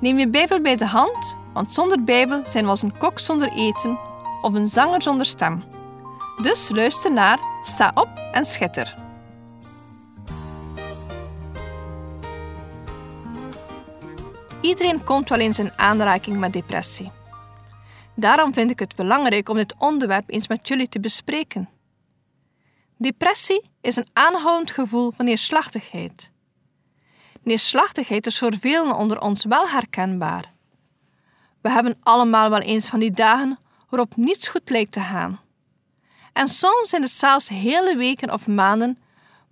Neem je Bijbel bij de hand, want zonder Bijbel zijn we als een kok zonder eten of een zanger zonder stem. Dus luister naar, sta op en schitter. Iedereen komt wel eens in aanraking met depressie. Daarom vind ik het belangrijk om dit onderwerp eens met jullie te bespreken. Depressie is een aanhoudend gevoel van neerslachtigheid. Neerslachtigheid is voor velen onder ons wel herkenbaar. We hebben allemaal wel eens van die dagen waarop niets goed lijkt te gaan. En soms zijn het zelfs hele weken of maanden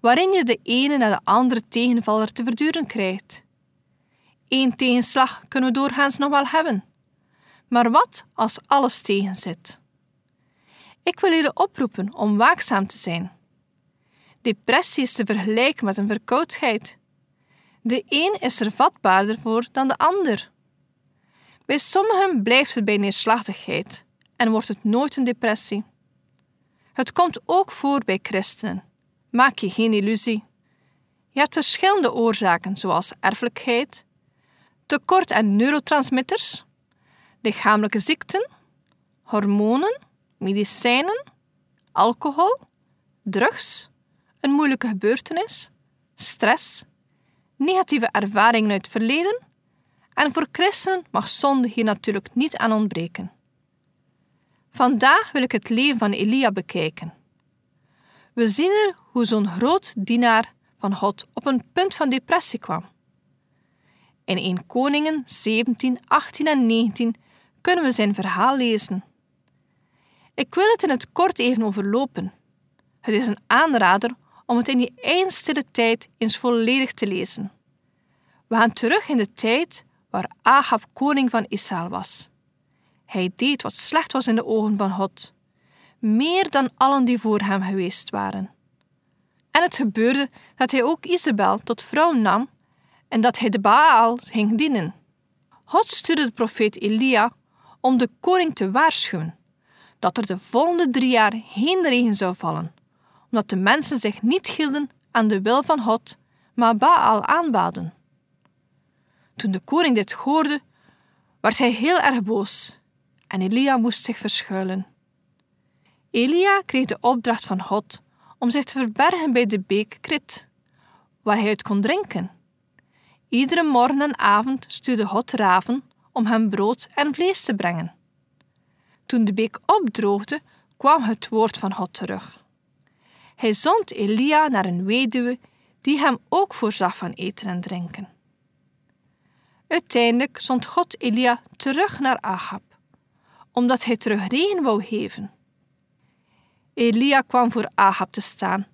waarin je de ene na de andere tegenvaller te verduren krijgt. Eén tegenslag kunnen we doorgaans nog wel hebben. Maar wat als alles tegenzit? Ik wil jullie oproepen om waakzaam te zijn. Depressie is te vergelijken met een verkoudheid. De een is er vatbaarder voor dan de ander. Bij sommigen blijft het bij neerslachtigheid en wordt het nooit een depressie. Het komt ook voor bij christenen. Maak je geen illusie. Je hebt verschillende oorzaken, zoals erfelijkheid, tekort aan neurotransmitters, lichamelijke ziekten, hormonen, medicijnen, alcohol, drugs, een moeilijke gebeurtenis, stress, negatieve ervaringen uit het verleden en voor christenen mag zonde hier natuurlijk niet aan ontbreken. Vandaag wil ik het leven van Elia bekijken. We zien er hoe zo'n groot dienaar van God op een punt van depressie kwam. In 1 Koningen 17, 18 en 19 kunnen we zijn verhaal lezen. Ik wil het in het kort even overlopen. Het is een aanrader om het in eigen stille tijd eens volledig te lezen. We gaan terug in de tijd waar Ahab koning van Israël was. Hij deed wat slecht was in de ogen van God, meer dan allen die voor hem geweest waren. En het gebeurde dat hij ook Isabel tot vrouw nam en dat hij de Baal ging dienen. God stuurde de profeet Elia om de koning te waarschuwen dat er de volgende drie jaar geen regen zou vallen, omdat de mensen zich niet hielden aan de wil van God, maar Baal aanbaden. Toen de koning dit hoorde, werd hij heel erg boos en Elia moest zich verschuilen. Elia kreeg de opdracht van God om zich te verbergen bij de beek Krit, waar hij uit kon drinken. Iedere morgen en avond stuurde God raven om hem brood en vlees te brengen. Toen de beek opdroogde, kwam het woord van God terug. Hij zond Elia naar een weduwe die hem ook voorzag van eten en drinken. Uiteindelijk zond God Elia terug naar Ahab, omdat hij terug regen wou geven. Elia kwam voor Ahab te staan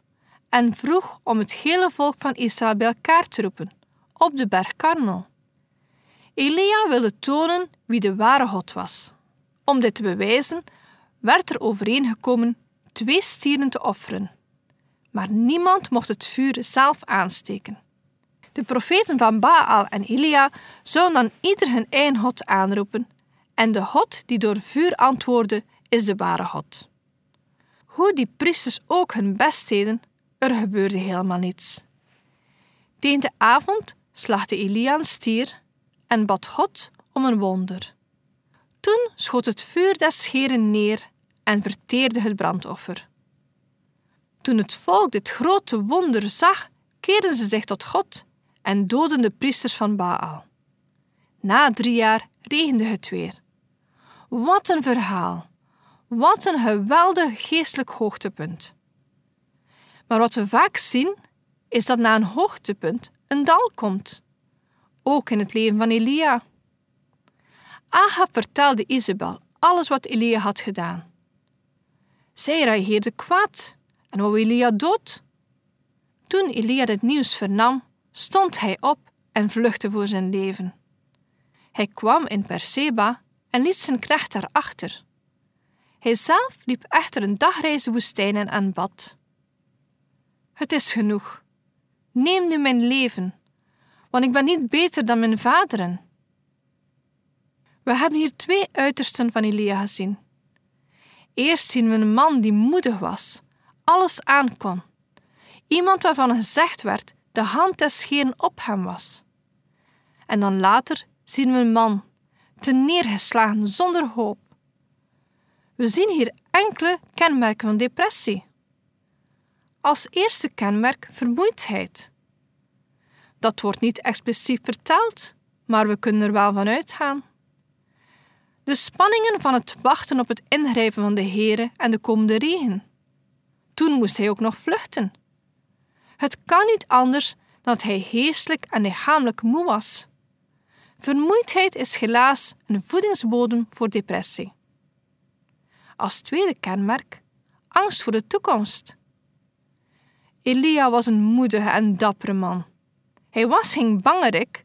en vroeg om het hele volk van Israël bij elkaar te roepen op de berg Karmel. Elia wilde tonen wie de ware God was. Om dit te bewijzen werd er overeengekomen twee stieren te offeren. Maar niemand mocht het vuur zelf aansteken. De profeten van Baal en Elia zouden dan ieder hun eigen God aanroepen, en de God die door vuur antwoordde, is de ware God. Hoe die priesters ook hun best deden, er gebeurde helemaal niets. Tegen de avond slachtte Elia een stier en bad God om een wonder. Toen schoot het vuur des scheren neer en verteerde het brandoffer. Toen het volk dit grote wonder zag, keerden ze zich tot God en doden de priesters van Baal. Na drie jaar regende het weer. Wat een verhaal! Wat een geweldig geestelijk hoogtepunt. Maar wat we vaak zien, is dat na een hoogtepunt een dal komt. Ook in het leven van Elia. Ahab vertelde Isabel alles wat Elia had gedaan. Zij reageerde kwaad en wou Elia dood. Toen Elia dit nieuws vernam, stond hij op en vluchtte voor zijn leven. Hij kwam in Perseba en liet zijn knecht daarachter. Hij zelf liep echter een dagreis de woestijn en aanbad. Het is genoeg. Neem nu mijn leven, want ik ben niet beter dan mijn vaderen. We hebben hier twee uitersten van Elia gezien. Eerst zien we een man die moedig was, alles aankon. Iemand waarvan gezegd werd de hand des scheren op hem was. En dan later zien we een man, neergeslagen zonder hoop. We zien hier enkele kenmerken van depressie. Als eerste kenmerk vermoeidheid. Dat wordt niet expliciet verteld, maar we kunnen er wel van uitgaan. De spanningen van het wachten op het ingrijpen van de Heere en de komende regen. Toen moest hij ook nog vluchten. Het kan niet anders dan dat hij geestelijk en lichamelijk moe was. Vermoeidheid is helaas een voedingsbodem voor depressie. Als tweede kenmerk angst voor de toekomst. Elia was een moedige en dappere man. Hij was geen bangerik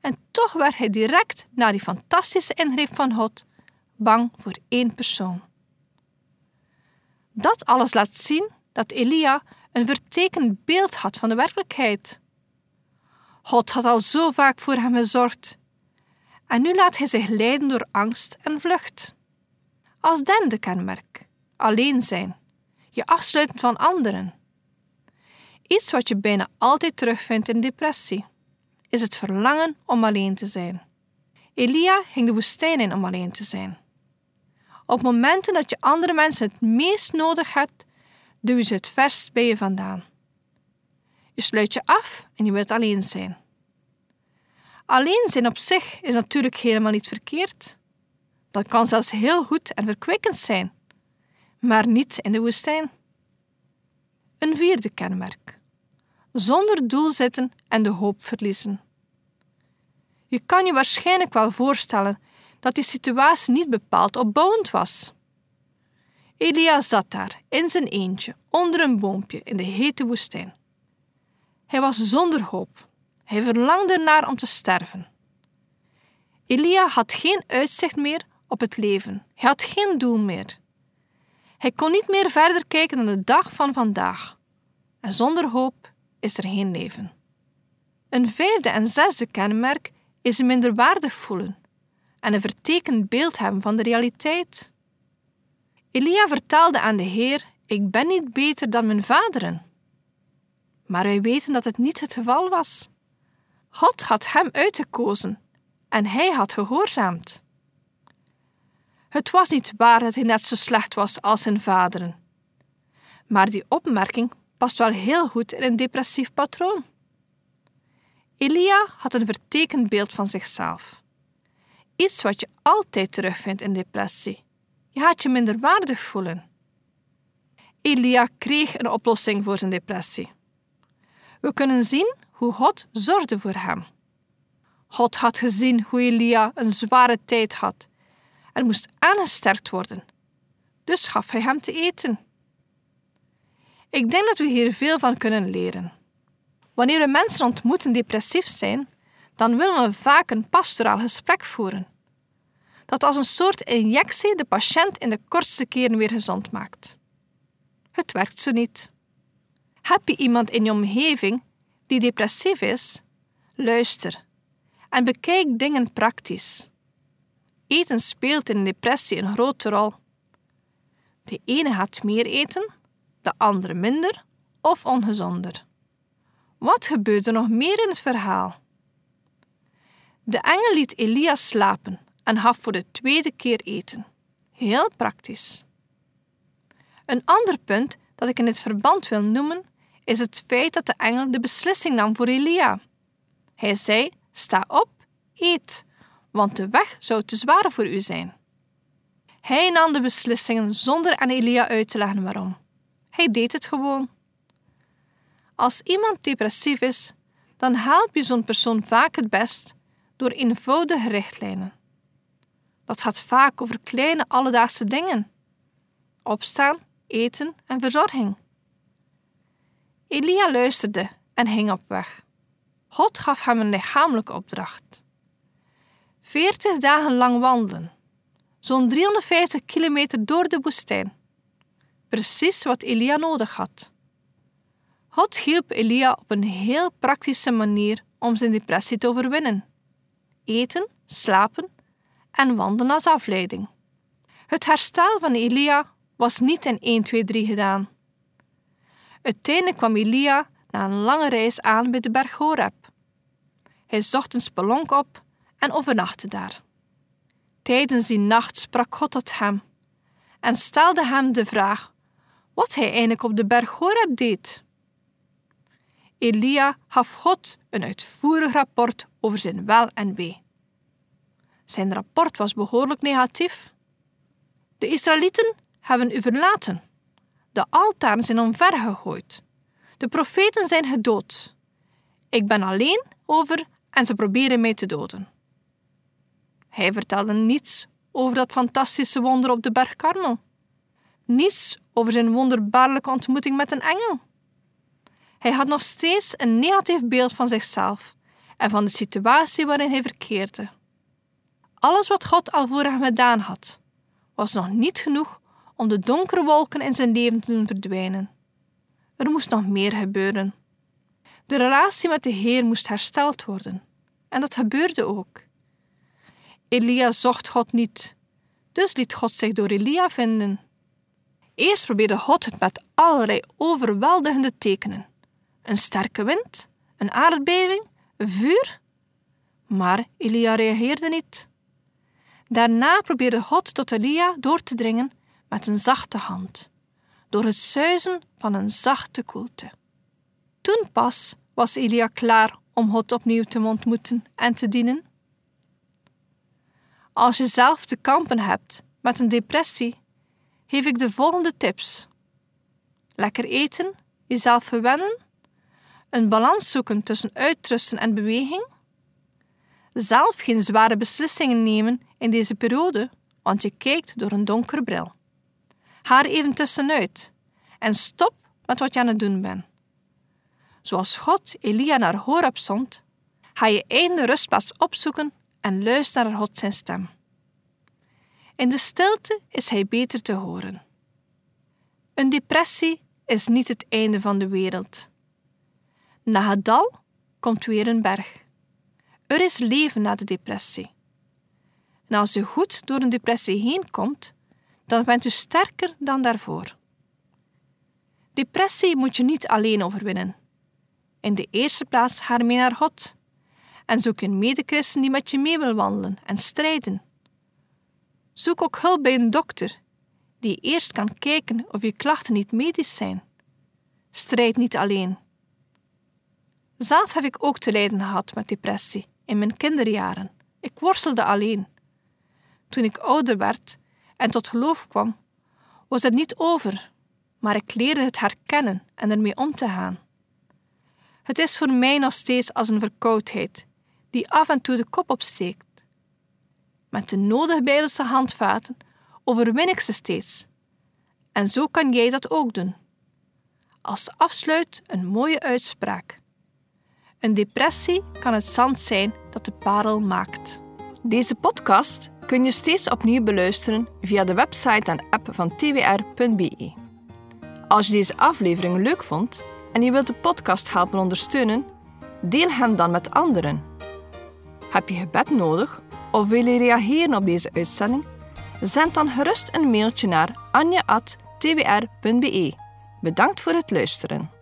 en toch werd hij direct na die fantastische ingreep van God bang voor één persoon. Dat alles laat zien dat Elia een vertekend beeld had van de werkelijkheid. God had al zo vaak voor hem gezorgd en nu laat hij zich leiden door angst en vlucht. Als derde kenmerk: alleen zijn, je afsluiten van anderen. Iets wat je bijna altijd terugvindt in depressie, is het verlangen om alleen te zijn. Elia ging de woestijn in om alleen te zijn. Op momenten dat je andere mensen het meest nodig hebt, je ze het verst bij je vandaan. Je sluit je af en je wilt alleen zijn. Alleen zijn op zich is natuurlijk helemaal niet verkeerd. Dat kan zelfs heel goed en verkwikkend zijn, maar niet in de woestijn. Een vierde kenmerk: zonder doel zitten en de hoop verliezen. Je kan je waarschijnlijk wel voorstellen dat die situatie niet bepaald opbouwend was. Elia zat daar in zijn eentje onder een boompje in de hete woestijn. Hij was zonder hoop. Hij verlangde naar om te sterven. Elia had geen uitzicht meer op het leven. Hij had geen doel meer. Hij kon niet meer verder kijken dan de dag van vandaag. En zonder hoop is er geen leven. Een vijfde en zesde kenmerk is een minderwaardig voelen en een vertekend beeld hebben van de realiteit. Elia vertelde aan de Heer: Ik ben niet beter dan mijn vaderen. Maar wij weten dat het niet het geval was. God had hem uitgekozen en hij had gehoorzaamd. Het was niet waar dat hij net zo slecht was als zijn vaderen. Maar die opmerking past wel heel goed in een depressief patroon. Elia had een vertekend beeld van zichzelf. Iets wat je altijd terugvindt in depressie. Je gaat je minderwaardig voelen. Elia kreeg een oplossing voor zijn depressie. We kunnen zien hoe God zorgde voor hem. God had gezien hoe Elia een zware tijd had en moest aangesterkt worden. Dus gaf hij hem te eten. Ik denk dat we hier veel van kunnen leren. Wanneer we mensen ontmoeten die depressief zijn, dan willen we vaak een pastoraal gesprek voeren. Dat als een soort injectie de patiënt in de kortste keren weer gezond maakt. Het werkt zo niet. Heb je iemand in je omgeving die depressief is? Luister en bekijk dingen praktisch. Eten speelt in depressie een grote rol. De ene gaat meer eten, de andere minder of ongezonder. Wat gebeurde nog meer in het verhaal? De engel liet Elias slapen en gaf voor de tweede keer eten. Heel praktisch. Een ander punt dat ik in dit verband wil noemen is het feit dat de engel de beslissing nam voor Elia. Hij zei: Sta op, eet, want de weg zou te zwaar voor u zijn. Hij nam de beslissingen zonder aan Elia uit te leggen waarom. Hij deed het gewoon. Als iemand depressief is, dan help je zo'n persoon vaak het best door eenvoudige richtlijnen. Dat gaat vaak over kleine alledaagse dingen: opstaan, eten en verzorging. Elia luisterde en ging op weg. God gaf hem een lichamelijke opdracht. Veertig dagen lang wandelen, zo'n 350 kilometer door de woestijn. Precies wat Elia nodig had. God hielp Elia op een heel praktische manier om zijn depressie te overwinnen. Eten, slapen en wandelen als afleiding. Het herstel van Elia was niet in 1, 2, 3 gedaan. Uiteindelijk kwam Elia na een lange reis aan bij de berg Horeb. Hij zocht een spelonk op en overnachtte daar. Tijdens die nacht sprak God tot hem en stelde hem de vraag wat hij eigenlijk op de berg Horeb deed. Elia gaf God een uitvoerig rapport over zijn wel en wee. Zijn rapport was behoorlijk negatief. De Israëlieten hebben u verlaten. De altaren zijn omvergegooid. De profeten zijn gedood. Ik ben alleen over en ze proberen mij te doden. Hij vertelde niets over dat fantastische wonder op de berg Karmel. Niets over zijn wonderbaarlijke ontmoeting met een engel. Hij had nog steeds een negatief beeld van zichzelf en van de situatie waarin hij verkeerde. Alles wat God al voor hem gedaan had, was nog niet genoeg om de donkere wolken in zijn leven te doen verdwijnen. Er moest nog meer gebeuren. De relatie met de Heer moest hersteld worden. En dat gebeurde ook. Elia zocht God niet, dus liet God zich door Elia vinden. Eerst probeerde God het met allerlei overweldigende tekenen: een sterke wind, een aardbeving, vuur. Maar Elia reageerde niet. Daarna probeerde God tot Elia door te dringen met een zachte hand, door het zuizen van een zachte koelte. Toen pas was Elia klaar om God opnieuw te ontmoeten en te dienen. Als je zelf te kampen hebt met een depressie, geef ik de volgende tips. Lekker eten, jezelf verwennen, een balans zoeken tussen uitrusten en beweging, zelf geen zware beslissingen nemen in deze periode, want je kijkt door een donkere bril. Ga even tussenuit en stop met wat je aan het doen bent. Zoals God Elia naar Horeb zond, ga je eigen rustplaats opzoeken en luister naar God zijn stem. In de stilte is hij beter te horen. Een depressie is niet het einde van de wereld. Na het dal komt weer een berg. Er is leven na de depressie. En als je goed door een depressie heen komt, dan bent u sterker dan daarvoor. Depressie moet je niet alleen overwinnen. In de eerste plaats ga mee naar God en zoek een medechristen die met je mee wil wandelen en strijden. Zoek ook hulp bij een dokter die eerst kan kijken of je klachten niet medisch zijn. Strijd niet alleen. Zelf heb ik ook te lijden gehad met depressie in mijn kinderjaren. Ik worstelde alleen. Toen ik ouder werd en tot geloof kwam, was het niet over, maar ik leerde het herkennen en ermee om te gaan. Het is voor mij nog steeds als een verkoudheid die af en toe de kop opsteekt. Met de nodige Bijbelse handvaten overwin ik ze steeds. En zo kan jij dat ook doen. Als afsluit een mooie uitspraak. Een depressie kan het zand zijn dat de parel maakt. Deze podcast kun je steeds opnieuw beluisteren via de website en app van twr.be. Als je deze aflevering leuk vond en je wilt de podcast helpen ondersteunen, deel hem dan met anderen. Heb je gebed nodig of wil je reageren op deze uitzending? Zend dan gerust een mailtje naar anje.twr.be. Bedankt voor het luisteren.